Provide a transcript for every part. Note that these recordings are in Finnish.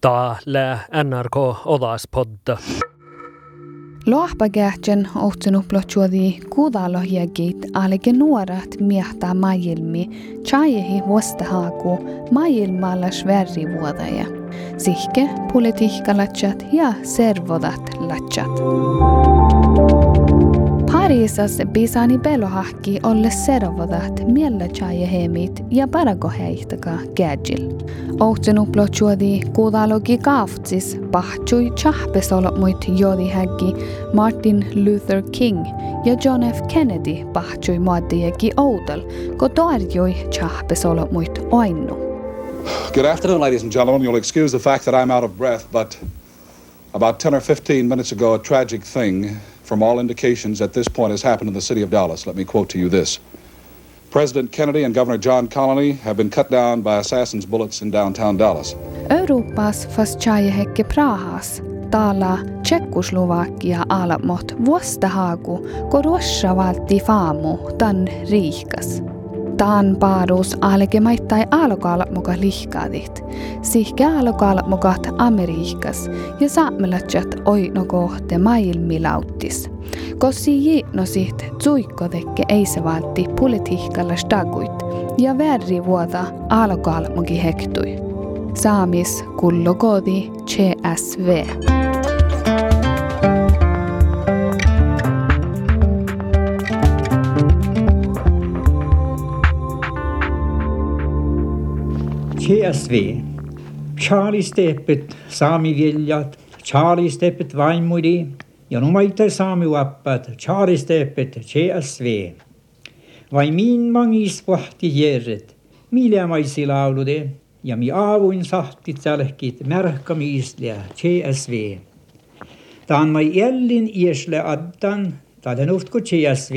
Täällä NRK Odaspodda. Lohpakähtjen ohtinu plotjuodi kuudalohjagit alike nuorat miehtää maailmi chajehi vuostahaaku maailmalla sverrivuodaja. Sihke politiikkalatsat ja servodat latsat. Pariisas bisani pelohahki olle servodat miellä chajehemit ja paragoheihtaka gädjil. Ohtinu plotjuodi kuudalogi kaaftsis pahtsui jodi häggi Martin Luther King ja John F. Kennedy pahtsui muaddiegi oudel, ko toarjoi chahpesolmuit oinnu. Good afternoon, ladies and gentlemen. You'll excuse the fact that I'm out of breath, but about 10 or 15 minutes ago, a tragic thing, from all indications at this point, has happened in the city of Dallas. Let me quote to you this. President Kennedy and Governor John Connolly have been cut down by assassins' bullets in downtown Dallas. Euroopas fast chajehekke Prahas, täällä Tsekkoslovakia alamot vuostahaaku, ko ruossa valti faamu tan riikas. Taan paarus alkemaittai alokaalat muka lihkaadit, sihke alokaalat mukat Amerikas ja saamelatsat oino kohte maailmilauttis. Kossi jiitno sit tsuikkotekke ei se valti politiikalla staguit ja värri vuota alokaalat muki hektui. Saamis kullokodi CSV. TSV. Charlisteepet, saamiviljat, charlisteepet vaimuri ja numaite saamivappad, charlisteepet TSV. Vaimiin vangis pohti järjet, miljamaisi laulude ja mi aavuin sahtit sälkit märkamiislia TSV. Taan mai jällin iesle addan, taden uhtku TSV,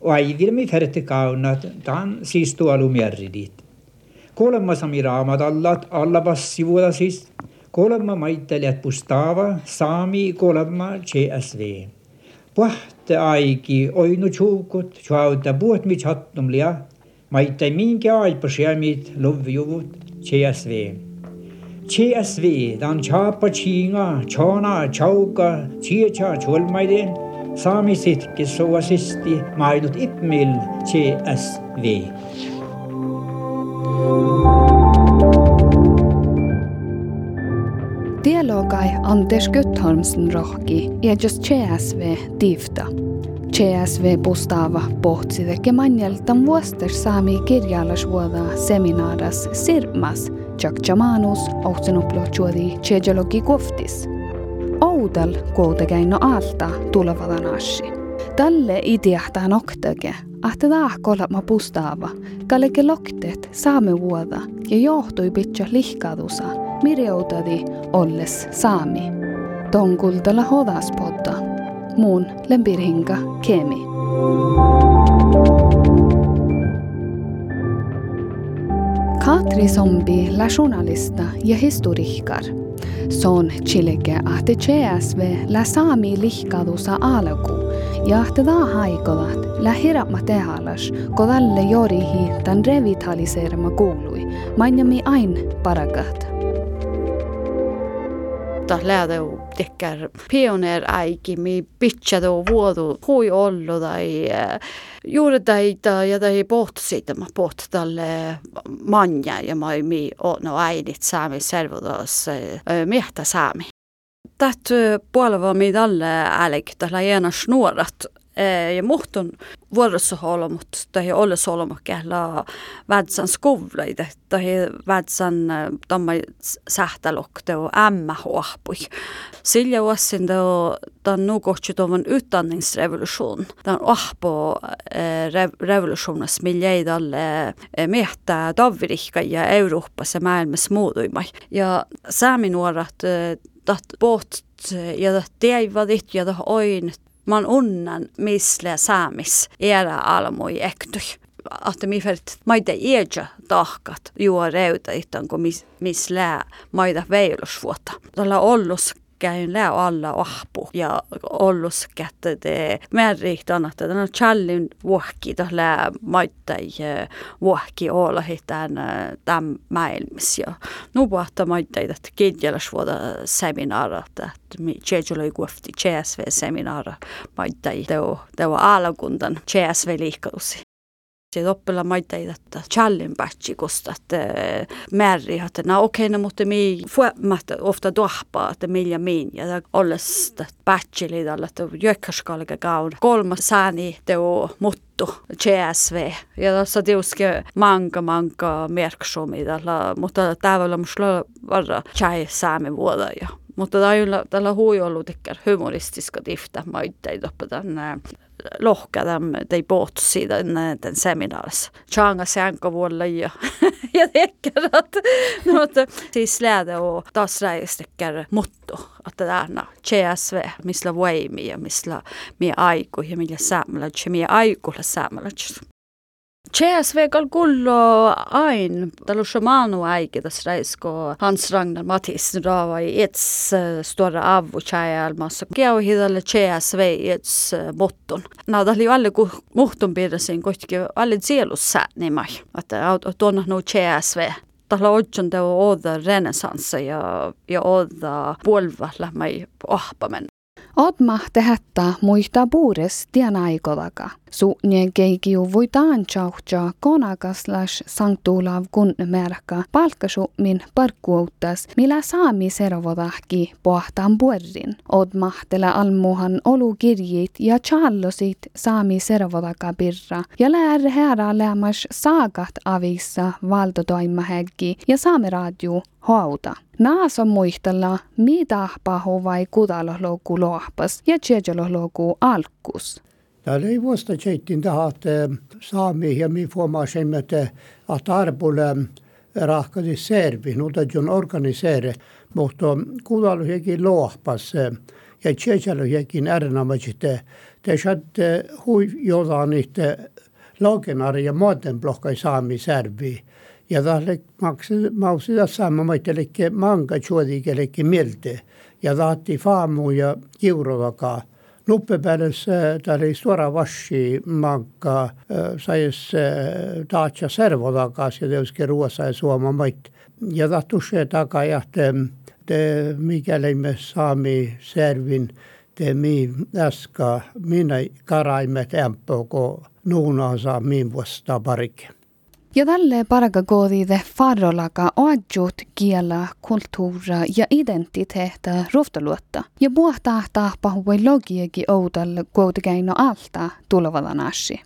och aj vill mi färte kaunat, taan siis tuolumjärridit kolm samiraamat alla, allapast sivulasist, kolm maitelijat Pustava, saami kolm CSV. Puht aigi oinu tšuukut, tšuauta puht mi tšattum lia, maite mingi aeg põsiamid lõvjuvud CSV. CSV ta on tšaapa tšiinga, tšoona, tšauka, tšietša, tšolmaide, saami sitkis soovasisti, ma ainult ipmil CSV. Dialogai Anders Guttormsen rohki ja just CSV tifta. CSV Bustava pohtsideke manjeltan vuoster saami kirjallasvuoda seminaaras Sirmas Jakjamanus ohtsenuplochuodi Chejalogi koftis. Oudal kuutekäinno alta tulevadan ashi. Tälle ideahtaan oktake, että tahkolama pustava, kaleke loktet saame vuoda ja johtui pitkä lihkadusa, mirjoutadi olles saami. Tonkultala hodaspodda, muun lempirhinka kemi. Katri Zombi la journalista ja historikar. Son chileke ahte CSV la saami lihkadusa alku ja ahte da haikolat la hirapma tehalas kodalle jorihi tan revitaliseerama kuului, mainjami ain paragat. Ta lähdeu tekkär pioneer aiki mi pitchado vuodu hui ollu tai juuri tai ja tai poht siitä ma poht talle manja ja ma mi no äidit saami servodas mehtä saami. Tät puolella mi talle älek tällä jäänä snuorat ja muhtun vuorossa olomut tai olles olomakella vädsän skovlaid, tai vädsän tamma sähtälokte ja ämmä huahpui. Silja uassin teo tämän nukohtsi tuovan utdanningsrevolution. Tämän ahpo revolutionas miljei dalle miehtää Davirikka ja Euroopassa maailmassa muutuimai. Ja sääminuorat dat båt ja dat teivadit ja oin man unnan misle saamis era almoi ektui. Että mi fält maita eja tahkat juo reuta ittan kun mis, misle maita veilusvuotta. Tällä ollus käyn lää alla ahpu ja ollus kättä te määriikta että tämä challin vuokki lää maittai vuokki olla hitään tämän maailmassa ja nu puhuttaa maittai että kidjelas vuoda seminaara että mi tjejulle kuofti CSV-seminaara maittai teo teo alakuntan CSV-liikkaus se oppilla maitteita, että challin patchi kosta, määri, että no okei, no mutta mi fuomatta ofta tuohpaa, että millä min, ja olles patchi liidalla, että jökkäskalka kaun. Kolmas sääni teo muttu, CSV, ja tässä tiuske manka manka merksumidalla, mutta tavalla musta varra chai saame vuoda ja. Mutta tällä, tällä huijollu tekee humoristiska tifta maitteita tänne lohkadam de båtsi den, den seminars. Changa sänka vuolla ja jag tänker att mutta siis läde och taas räistekkär motto att det där CSV misla voimi ja misla mie aiku ja millä säämälä mie aikulla säämälä. CSV kullo ain, tällä shamanu äike tässä reisko Hans Ragnar Mattis rava i ets stora avu chaialmassa. Keu hidalle CSV ets motton. Nada oli alle ku muhtun piirresin kohti alle sielussa nimai. Että tuonna no CSV tällä otson teo oda renesanssi ja, ja oda puolva lähmai ohpamen. Odma tehättä muista puures tien aikodaka. Suunien keikiu voi taanchauhtja konakas las sanktuulav kun merkka palkkasu min parkkuuttas, millä saami servodahki pohtaan puerrin. Odmahtela almuhan olukirjit ja challosit saami servodaka birra ja lär herra lämmas saagat avissa valtotoimaheggi ja saameradio hauta. Naasa muistella, mitä pahu vai kudalohloku lohpas ja tjejolohloku alkus. Jag hade ju varit inte haft saami ja mi formasin, että atarbule rahkasi servi, no ta on organiseere, mutta kuvalu jäkin lohpas ja tseetsalu jäkin ärnamajite, te. Saatte hui jodanite laagenari ja muuten blokkai saami servi. Ja tahle maksid, maksid saama maitelike manga tšoodikelike meelde ja taheti faamu ja kiuruga Lõppepärast äh, ta restoravaši magga äh, sai taatsa äh, servo tagasi, tõuski Ruotsi Soome maid ja tahtus taga jah, te, te mikäli me saame servin, te mi äsken minä karaimme tempo, kun nuuna saa minun vastaan parikin. Ja tälle parakakoodide farrolaka oadjut kiela, kulttuura ja identiteettä ruftaluotta. Ja puhtaa tahpahuvoi logiegi oudalle kuitenkin alta tulevalla nassi.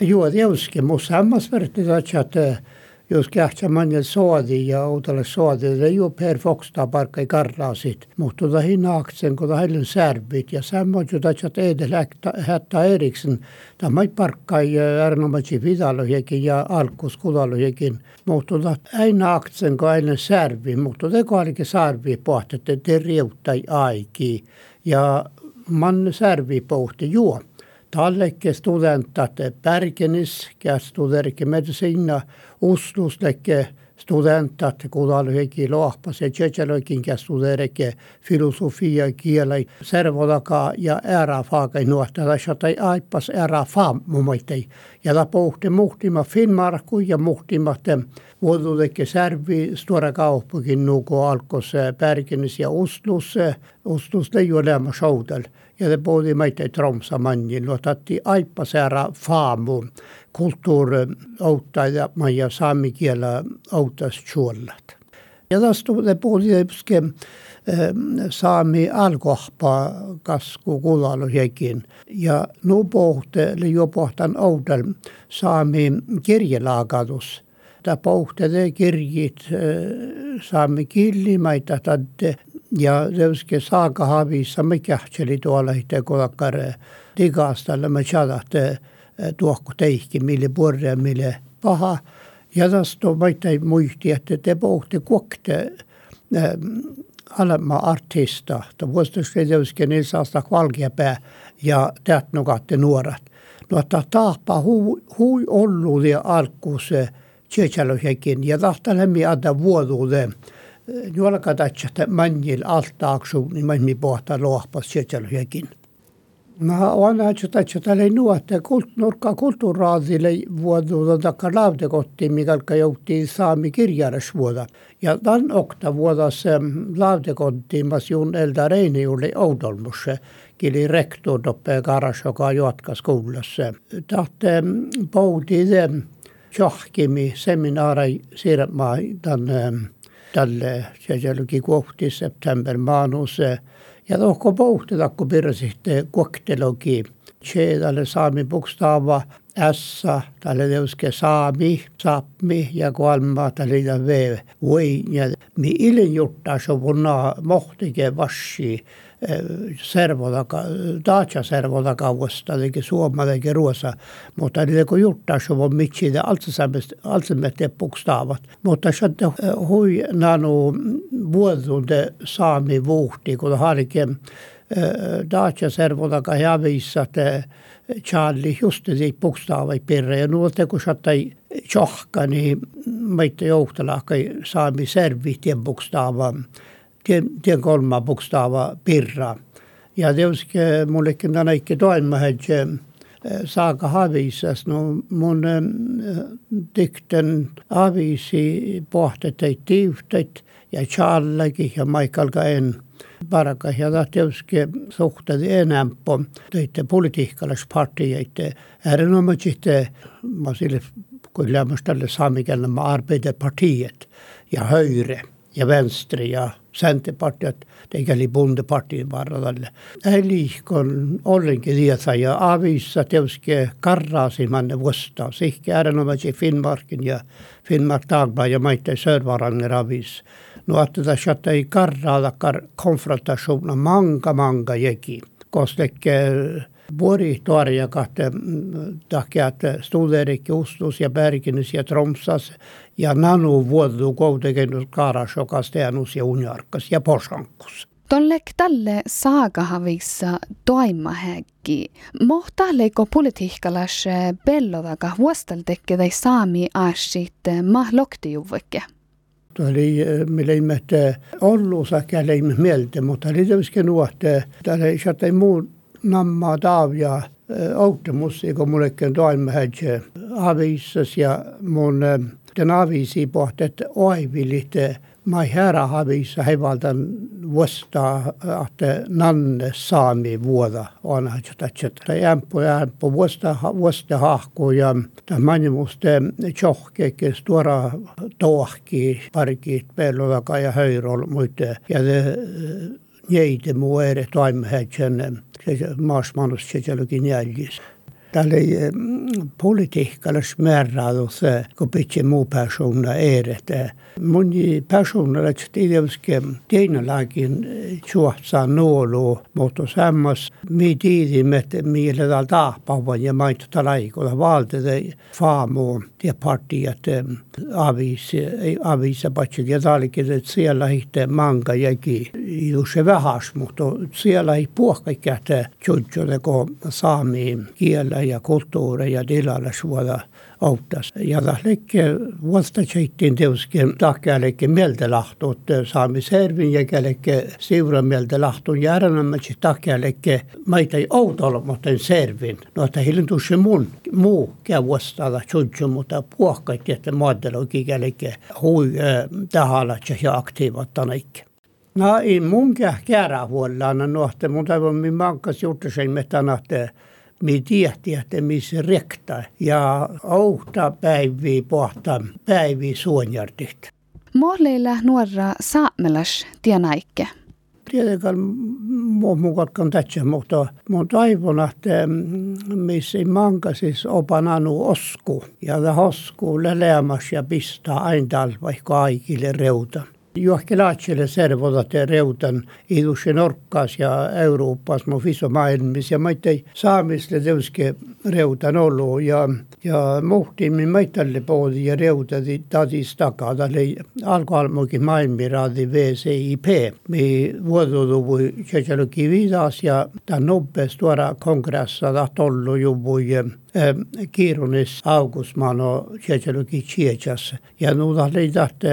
Joo, tietysti, mutta samassa verran, että just tähtsamad soodi ja uudele soodidele jõuab Herr Foxtabar kõik arvasid. muutuda hinnaaktsiaid, kui ta oli särbid ja samuti ta tšat eedel hätta Erikson. ta ma ei parka ja ärnumatsi pidalusegi ja algus kudalusegi. muutuda aina aktsiaid, kui aina särbi, muutuda kohalike sarbi puht, et ei rõhuta aegi ja man särbi puht ei jõua Talleke studentade, Bergeniske studerike meditsiina ustluslike studentade, kuna kõigi loapas ja tšetšelõkinge studerike filosoofia keele servodaga ja ära faaga nuhta, asjad ei aipas ära faam, mu mõte. ja ta puhti muhtima Finnmarku ja muhtima vuodudeke servi suure kaupungi nagu algas Bergenis ja Oslos, Oslos leiu olema šaudel både meitä Tromsa manjin luotatti aippasäära faamu kulttuuri auttaa ja maja saami kielä autas chuollat. Ja tästä det både ske saami alkohpa kasku kulalu hekin. Ja nu pohte, eli jo pohtan oudel saami kirjelagatus. Tämä pohte te kirjit saami killimaita tadde ja Reuske saakahavissa me kähtseli tuolla itse kolakkare digastalle me chadahte tuokku teihki mille purre mille paha. Ja tästä maittai muisti, että te pohti kuokte alemma artista. Tämä vuosituske Reuske Nils Astak Valkeapää ja teat nukatte nuorat. No, että tahpa hui, hui ollut ja alkuus tjechalohjekin ja tahta lämmin antaa vuoduuden juolka tatsata manjil alta aksuuni, manmi pohtaa lohpas sieltäkin. Mä olen että tällä nuotte kult, nurkka kulttuuraasille vuoduuta takka lautekottiin, mikä joutti saami kirjares vuoda. Ja tämän okta vuodas lautekottiin, mas jun elda reini oli oudolmusse, kili rektor doppe karas, joka jatkas kuulassa. Tahte pouti johkimi seminaari siirrämaa tänne tälle, jälki kohti september maanus. Ja tohko pouhtida, kun pirsihte koktelogi. Se tälle saami bokstava S, tälle teuske saami, sapmi ja kolma tälle V. Voi, ja mi ilin juttaa, on mohtike vassi servodaga, Dacia servodakaustallakin, suomalakin ruosa. Mutta niitä kun juttaa, så var mycket det alltsammete bokstavat. Mutta så att hui nanu vuodunde saami vuhti, kun harkem eh, Dacia servodaga hävissa, että Charlie just neid bokstaave perre ja no tegu šatai tšahka, nii ma ei tea, jõuda lahka saami servi tee bokstaava tien, tien kolma bokstava pirra. Ja tietysti mullekin tänä ikke toimahed eh, saaka havisas. No mun dikten avisi pohteteet tiivteet ja Charlekin ja Michael en paraka ja da tietysti suhteet enempää teitte politiikkallispartieite. Erinomaisesti mä sille kun lämmästä tälle saamikielellä Arbeiderpartiet ja Höyre ja Venstre ja Centerpartiet, teikeli bundepartiin varrelle. Eli kun ollenkin tietää ja avissa teuske karraasimanne vuosta, sihke äärenomaisin Finnmarkin ja Finnmark Dagblad ja maittain Sörvaranger avis. No että tässä ei karraada konfrontationer manga manga jeki, koska Vuori tuoria kahte takia, Studerik, Ustus ja Berginus ja Tromsas ja nanu vuodu koutekenus kaaras, joka steanus ja uniarkas ja posankus. Tollek talle saagahavissa toimahäkki. Mohtahleiko politiikkalas pellovaka vuostaltekke tai saami aashit mahloktijuvveke? Tuo oli, me leimme, että olluusakia leimme mieltä, mutta oli tietysti nuotte, täällä ei saa muu nammaa taavia äh, automusiikon mullekin toimahäkki avissas ja mun äh, den avisi pohti, että oivilit mai herra havissa hevaltan vuosta, että nanne saami vuoda on hädje jämpö jämpö vuosta vuosta hahku ja tämä muste tjohkekin tuora tohki parikit pellola ja höyrol muite ja jäite muu ere toimme hädjen maasmanus tšetšelugi nälgis. tal ei politiikkalles määräilus, kun pitää muu persona edetä. Moni persona lähtee tietysti teinäläkin suhtsaa nuolu, mutta sammas me tiedimme, että meillä täällä tahpavan ja maita laikolla valtata faamu ja partiat avisa patsi ja talikin, että siellä hitte manga jäki. Se vähäs, mutta siellä ei puhkaikä, että kun saami kielä ja kulttuuri ja tilalla suoda auttas. Ja tahlekke vuosta seittiin teuskin tahkealekke mieltä lahtuut saami servin ja kälekke siura mieltä lahtun järjestelmäksi tahkealekke maita ei outolla, mutta servin. No että hilin tuossa mun muu käy vuostada tjutju, mutta puhkait, että maatelogi kälekke hui tahalla ja aktiivat tänäikki. No ei mun käärä huollaan, no että mun toivon, minä mankas juttu sen, että mi tiehti, että missä rekta ja outa päiviä pohta päiviä suonjartit. Mohleilla nuora saamelas tienaikke. Tietenkään muun mukaan tässä, mutta mun toivon, että missä manka siis opananu osku ja osku leleämässä ja pistää aina vaikka kaikille reutan. johkelaatsilise servodate reudan iduši Norkas ja Euroopas mu visu maailmas ja ma ei saamisle tõuske reudan olu ja, ja muhtimi ma ei poodi ja reudadi tadis taga, ta oli algajal muidugi maailmiraadi VCIP, mi vuodudu tšetšelugi viidas ja ta nubbes tuora kongress, ta tahtis olla juba kiirunis augustmaano tšetšeluki tšetšas ja nu ta leidat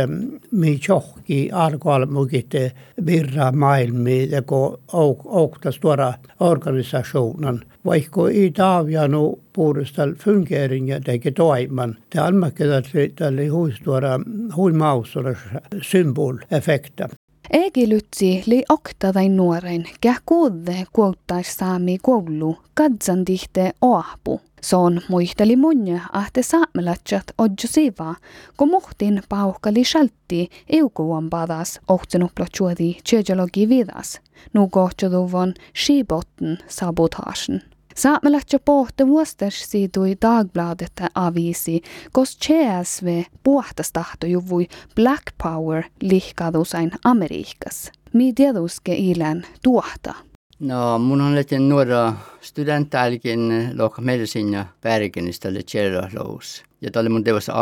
mi tšohk ki alkohol mukitte virra maailmi ja ko aukta stora organisationen. Vaikka i Davianu puhdistal fungeringa teki toiman. Det allmäkkedet tälle huistuora huimausura symboleffekta. Egilytsi li oktadain nuoren, kä kuude kuottais saami koulu, katsan tihte oapu. Son muisteli munja, ahte saamelatsat odjo siva, kun muhtin pauhkali shaltti eukuan padas ohtsenuplochuodi tjejelogi vidas, nu kohtjoduvon skibotten sabotagen. Saamelatsja pohte vuosters siitui Dagbladet avisi, kos CSV puhtastahtujuvui Black Power lihkadusain Amerikas. Mi tieduske ilän tuohta. No mun on lähtenyt nuora studentälkin lokka medicina Bergenistä oli Tjerralous. Ja tämä oli mun teossa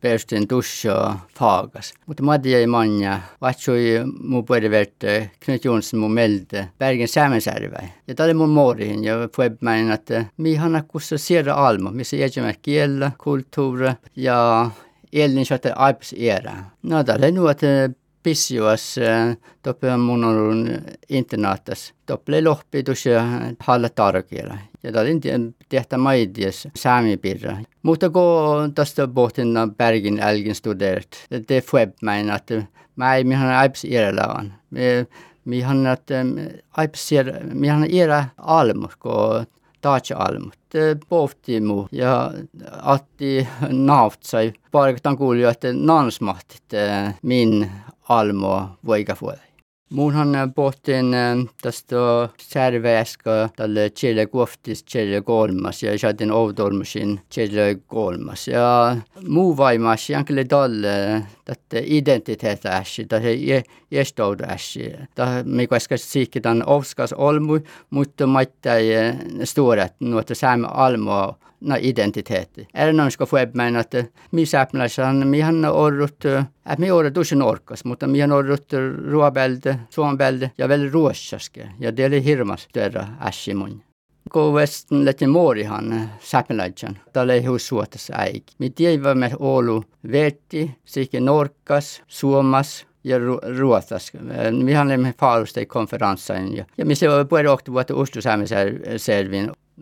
päästin tusha fagas. Mutta mä jäi manja, vatsui mun puoliverte Knut Jonsson mun melte Bergen Sämensärvä. Ja tämä oli mun morihin ja puolivmäinen, että mi hanna kussa siedä alma, missä jäjämä kiellä, kulttuura ja elin saattaa aips era. No tämä oli nu, että pissjuas toppe mun on internaatas. Toppe lohpi tuossa halla tarkiela. Ja tämä oli tehtä maidias saamipirra. Mutta kun tästä pohtin Bergin älgin studerat, det fueb mig att mig mi han aips irlaan. Mi mi han att aips mi han era almus ko taatsa almus. Pohti mu ja atti naatsai. Pariktan kuuli, että nansmahtit min almo voiga fuoda. Muunhan pohtin tästä särvääska tälle Chile kuoftis Chile kolmas ja saatiin outolmusin Chile kolmas. Ja muu vaimas jankille dalle tätä identiteetäsi, tätä jästoudaäsi. Tämä mikä äsken siikkitan ovskas olmu, mutta maittai stuoret nuotta saamme almoa na identiteetti. Är någon ska få mig att mi säpläsan mi han orrut att mi orrut usen orkas, mutta mi han orrut ruobälde, suombälde ja väl ruossaske. Ja det hirmas törra ässimun. Kun Westin leti muorihan säpläjan, tällä ei hus suotas äik. Mi tiedämme Oulu vetti, sikke norkas, suomas, ja ruotas. Mi han lemme faalusta i konferensen. Ja, ja mi se var på åkte vuotta ustusämisen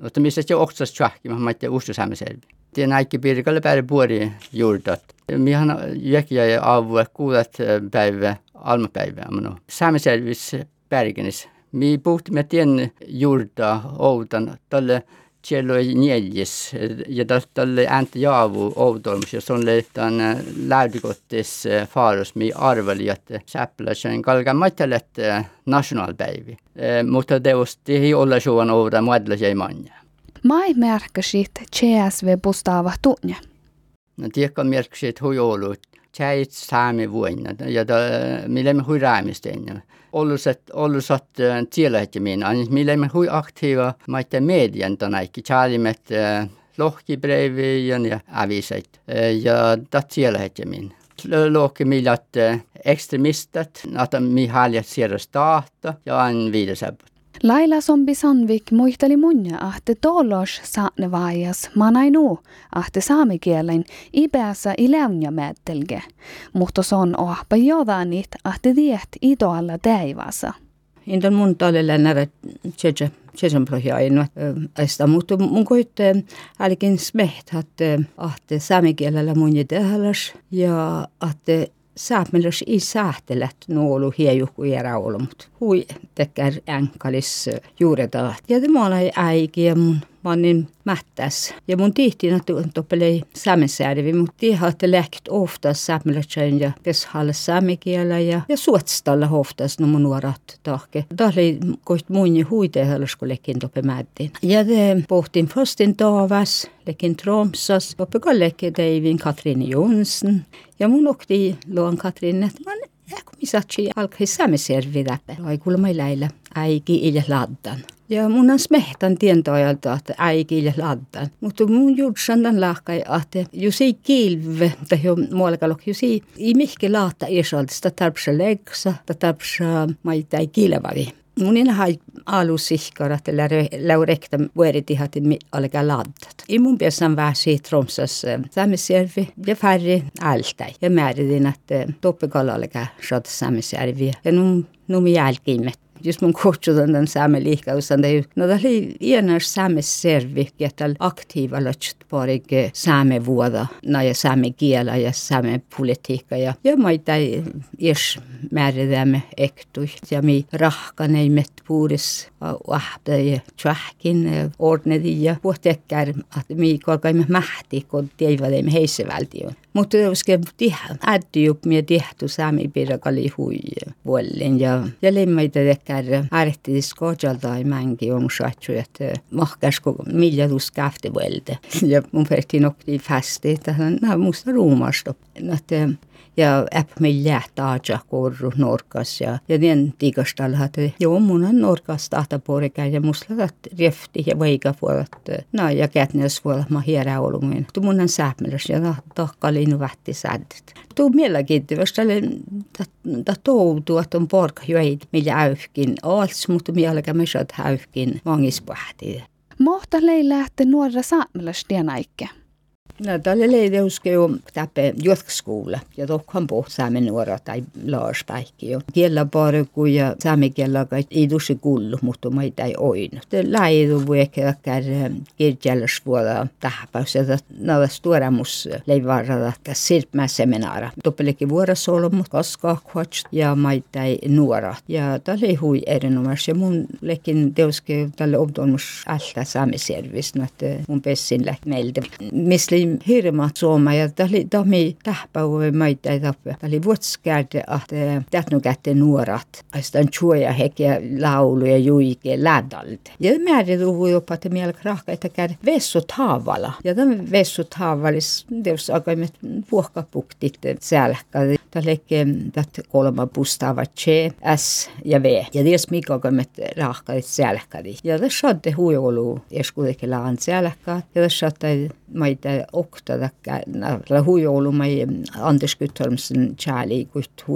mutta missä se oksas tjahki, mä maitte ustusämisen. Tien äikki pirkalle päälle puoli juurdat. Mihan jäkiä ja avua kuulat päivä, almapäivä. Sämiselvis Bergenis. me puhtimme tien juurta outan talle tjelloi neljäs ja talle ääntä jaavu outoimus ja on leitan äh, lähdikottis äh, faarus mi arveli, että äh, säpläsen kalgamattelet nationalpäivi. Mutta teusti ei ole suon ouda muodlaisia manja. Mai märkäsit CSV pustaava tunne. No tiekka märkäsit hujolut Tjäit saami vuonna ja me hui räämistein ollusat, ollusat tielahtimin. Millä me hui aktiiva maita median tänäkin. Tjaalimet lohkibrevi ja avisait. Ja dat tielahtimin. Lohki millat ekstremistat, että mi haljat sieras tahta ja an viidesabut. Laila Sombi Sandvik muisteli munja, että tollos saane vajas manainu, että saamikielen ibeässä iläunja määttelge, mutta se on ohpa jodanit, että tiet idoalla teivassa. Indan mun talelle näre tjeje tjejen prohjain, että mutta mun koitte älkin smeht, että ahte saamikielellä mun ja että saamelais ei sähtelet nuolu hiejuhku ja raulumut. Hui tekär enkalis juureta. Ja tämä oli äiki ja mun mä niin mättäs. Ja mun tihtiin, että toppelei saamesäädivi, mutta tiedä, että lähkit ofta saamelaisen ja kes halle saamikielä ja, ja suotstalla oftas no mun nuorat tahke. Oli koht muuni huite hallas, kun lekin toppe mättiin. Ja te pohtin förstin taavas, lekin Tromsas, toppe kallekin Davin Katrin Jonsson. Ja mun okti luon Katrin, että mä Kun satsi alkai saamiservi. Ai kuulemma läillä äiki ilja laddan. Ja mun on smehtan tientoajalta, että äiki ilja laddan. Mutta mun juursandan lahkai, että jos ei kilve, tai jo muuallakalok, jos ei, ei mihke laata isolta, sitä tarpsa legsa, sitä tarpsa maita ei kilvavi. Mun ina hai alu sihkarat laurekta vuoritihat alga laddat. I mun piasan väsi Tromsas Samisjärvi ja färri ältäi. Ja määritin, että toppikalla shot Samisjärvi. Ja nu, nu mi jälkiimet just mun kutsutan den saamen liikausan det no det oli ienar saamen servi jättäl aktiiva lötsit parig saamen vuoda na ja saamen kiela ja saamen politiikka ja ja maita ies määridämme ektui. Ja mi rahkaneimet puuris ahta ja tjahkin ordnedi ja puhtekkär att mi kolkaimme mähti kun teivadeimme heissevältiin mutta koska tiedä, äiti jup mie tehty saami pirakali hui vuollin ja ja lemmaita tekkär ärtis kojalta ei mängi on satsu, että mahkasko millä tus käfte vuolde. Ja mun perti nokti fasti, että nämä musta ruumasta. Että ja äppmillä taaja korru norkas ja ja tigastal hade jo mun on norkas tahta porika ja muslat refti ja veiga puolet no ja kätnes puolet ma hiera olumin tu mun on säpmeläs ja tahkalin vätti sädet tu mielenkiintoista ta toutu että on porka joid millä äyhkin alts mutta mieläkä me saat äyhkin vangispähti Mohta lei lähte nuora saamelas tienaikke. No, tälle leideuske jo täppe juotkskoula ja tohkan po saamen nuora tai laaspäikki jo. Kiellä pari kuin ja saamen kiellä ei tuossa kullu, mutta mä ei oinu. Te läidu voi ehkä kär kirjallis vuoda tähpäys, että näitä stuoramus leivarada sirpmä seminaara. Toppelikin vuora solmut, kaskakvats ja mä ei nuora. Ja tälle hui erinomaisesti. Mun lekin teuske tälle obdomus alta saamiservis, että mun pessin läht meiltä. Misli oli hirma suoma ja oli tomi tähpäivä maita ja tappe. Tämä oli vuotskärde, että tähtnu kätte nuorat. Aistan chuoja hekiä laulu ja juike lädalta. Ja määrin ruhui jopa, että meillä krahka, että käy vessut haavalla. Ja tämä vessut haavalis, jos alkoimme puhkapuktit. Tämä lekke tätä kolma bustava C, S ja V. Ja ties mikä alkoimme rahka sälkkädi. Ja tässä saatte huijolu, jos kuitenkin laan sälkkä. Ja tässä saatte maita oktadakka la huijoulumai Anders Guttormsen kärli kuit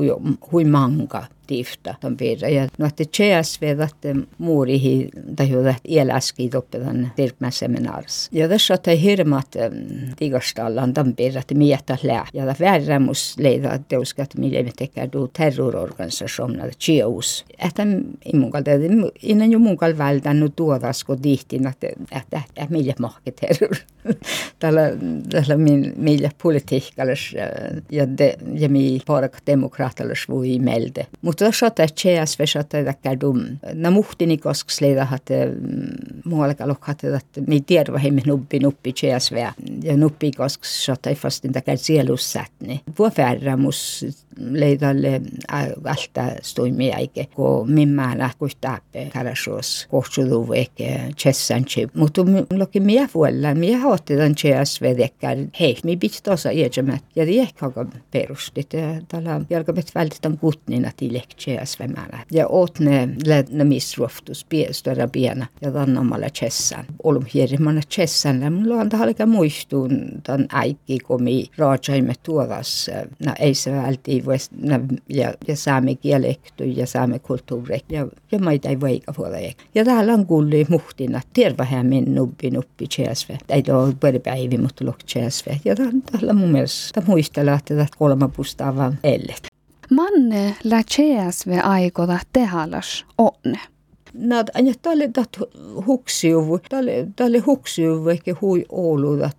huimanga tifta ton piirre. Ja no, että CSV että muurihi tai että eläski toppetan tirkmäseminaars. Ja tässä on hirmat tigastallan ton piirre, että mietä lää. Ja tämä väärämus leida teuskat, millä me tekee tuu terrororganisationer, CIOS. Että i mungal, innan jo mungal vältännyt tuodasko tihtin, että, että, että millä mahke terror. Tällä, tällä millä politiikkallis ja, de, ja mi parak demokraattallis voi melde. Mutta Tuossa CSV saattaa dum. Na muhtini kosks leida hat muuallakaan lokhat, että mi tiedä vähemmän nuppi nuppi CSV ja nuppi kosks saattaa fast inte käy sielussätni. Vuo leidalle alta stoimia eikä, kun mimmäällä kun täppe karasuus kohtudu eikä chessanchi. Mutta loki vuonna, mie hoitti tämän CSV dekkar, hei, mi bit tosa iäjämät ja det gick perustit. Tällä jalkapet vältetään kutnina tilek CSV-määrä. Ja otne lädne misruoftus störa piena ja tannomalla chessan. Olum hierimana chessan, mulla on tähän muistuun tämän äikki, kun mi raajaimme tuodas. No ei se välti no, ja, ja saame kielekty ja saame kulttuuri ja, ja maita ei voika puolella. Ja täällä on kuullut muhtina, tervehän min nubbi nubbi CSV. Ei ole päivi, mutta lok CSV. Ja täällä mun mielestä muistella, että tätä kolma pustavaa ellet. Manne la CSV aikoda tehalas onne. Nad, ja talle dat huksiuvu, talle, talle huksiuvu ehkä hui oludat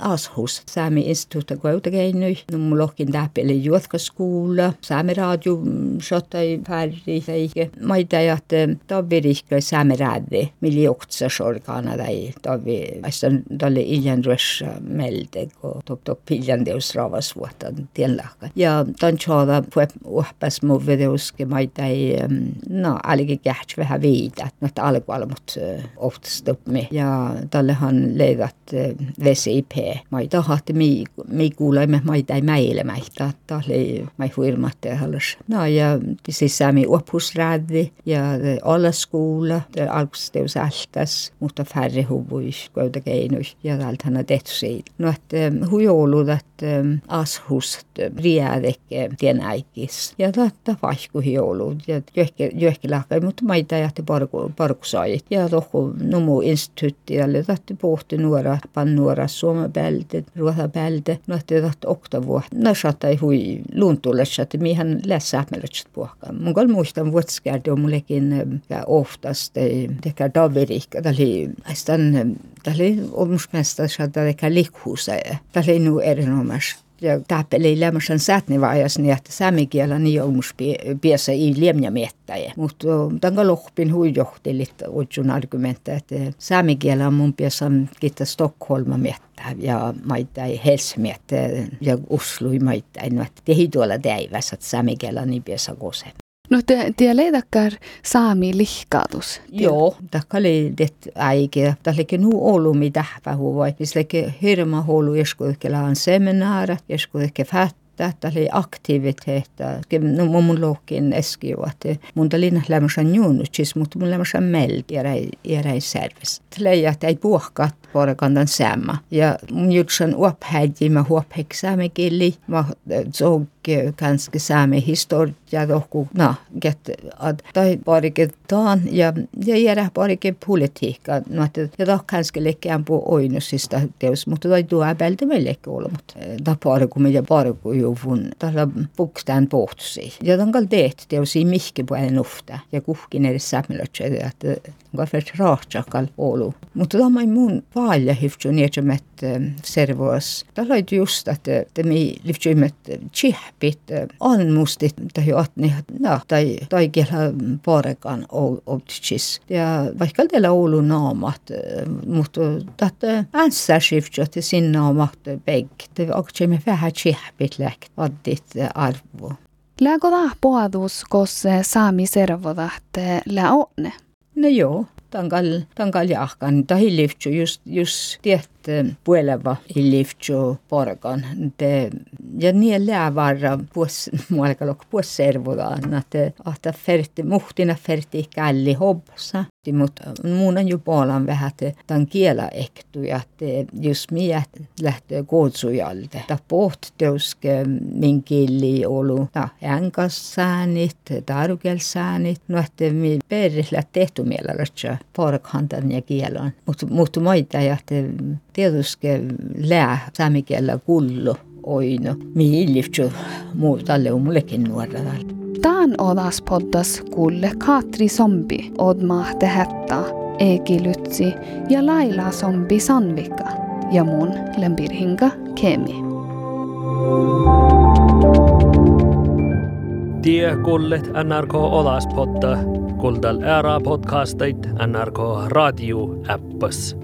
ashus Saami instituutta kuitenkin no mulla lohkin täpeli juotkaskuulla, Saami radio shotai pärri eikä maita ja tavvirihkä Saami radio, millä joktsa sorkana tai tavvi, aistan talle iljan rössä melde, kun top top piljan deus ravas vuotta tienlahka. Ja tan tjada puhe uhpas muvedeus, maita ei, no, alikin kähtsä vähän liida, noita alkualmut ohtastupmi ja tallehan leivät VCIP. Mä ei taha, että mi, mi kuulemme, mä ei meille mäihtä, että oli mä huirmatte halus. No ja siis sami oppusrädi ja alla skola, alkusteus altas, mutta färre huvuis, kuinka keinus ja täältä hän on tehty siitä. No että huijoulut, että ashust riädekke tienäikis ja tätä vaihkuhioulut ja johki, johki mutta mä ei parku, parkusaajit. Ja tohku numu instituutti ja tähti pohti nuora, pan nuora suomen bälde, ruoha bälde, no että tähti okta vuotta. No saattaa hui luuntulessa, että mihän lässähmelötset puhkaa. Mun kol muistan vuotskärdi on mullekin oftast, tekä davirikka, tämä oli, tämä oli omusmästä, että tekä likhuusa, tämä oli nu erinomaisesti ja tappeli lämmösen sätnivaiheessa niin, että samikielä niin on piessä ei liemja miettäjä. Mutta tämän lohpin huijohtelit otsun argumentta, että samikielä on mun piessä kiitos Stockholma miettää ja maittai Hels miettää ja Oslui maittai. No, että tehi tuolla täivässä, että samikielä niin piessä. No te, te leidäkkär saami lihkaatus? Joo, takka leidet äike. Tälleke nu olu mi tähpä huvai. Misleke hirma holu jeskuikellä on seminaara, jeskuikke fät Tätä oli aktiviteettä. No mun lohkin eskiu, että mun tuli lämmösen juunutsis, mutta mun lämmösen meldi räi servis. Tällä että ei puhkaa vuorokantan sama. Ja mun jutsan uophäidi, mä huophek saame kieli, mä såg ganska saame historia tohku, no, get, att tai parike taan ja, ja jäädä parike politiikka, no, että ja toh ganska lekkään puu oinusista teos, mutta tai tuo äbältä meillekin olla, mutta ta pariku ja pariku juvun, tällä pukstaan pohtusi. Ja tämän kal teet teos ei mihki puolen ufta ja kuhkin edes sämmelötsä, että on färt rahtsakal olu. Mutta tämä on mun paljon hyftsy nietsämät servoas. Tällä on just, että me lyftsyimet tsihpit, anmustit, tai atni, no, tai, tai kielä parekan outsis. Ja vaikka teillä Oulu naamat, mutta tätä äänsärsiftsot ja sinne naamat pegg, että me vähän tsihpit läkt, addit arvo. Lääkö tämä puhadus, koska saami servodat lää onne? No joo, tankal, tankal jahkan. Ta hilliftsu just, just tiet puoleva hilliftsu porkan. Te, ja niin läävarra puos, mualka lok puos servodaan. Että ahta ferti, muhtina ferti källi hobsa. Mutta muun on jo puolan vähän, tämän kielä ektuja, että jos minä lähtee kootsujalta. Tämä pohteuske min kieli olu, no, änkassäännit, tarukelsäännit, no että mi perillä tehty mielellä, porkhantan ja kielon. Mutta mut maita ja tietysti lää saamikielä kullu oino, mi illiftu muu mullekin nuorella. Tän odas poddas kulle Katri Sombi odma tehetta Eki Lytsi ja Laila Sombi Sanvika ja mun lempirhinga Kemi. Tie kullet NRK Odaspodda, kuldal ära podcastait NRK Radio appas.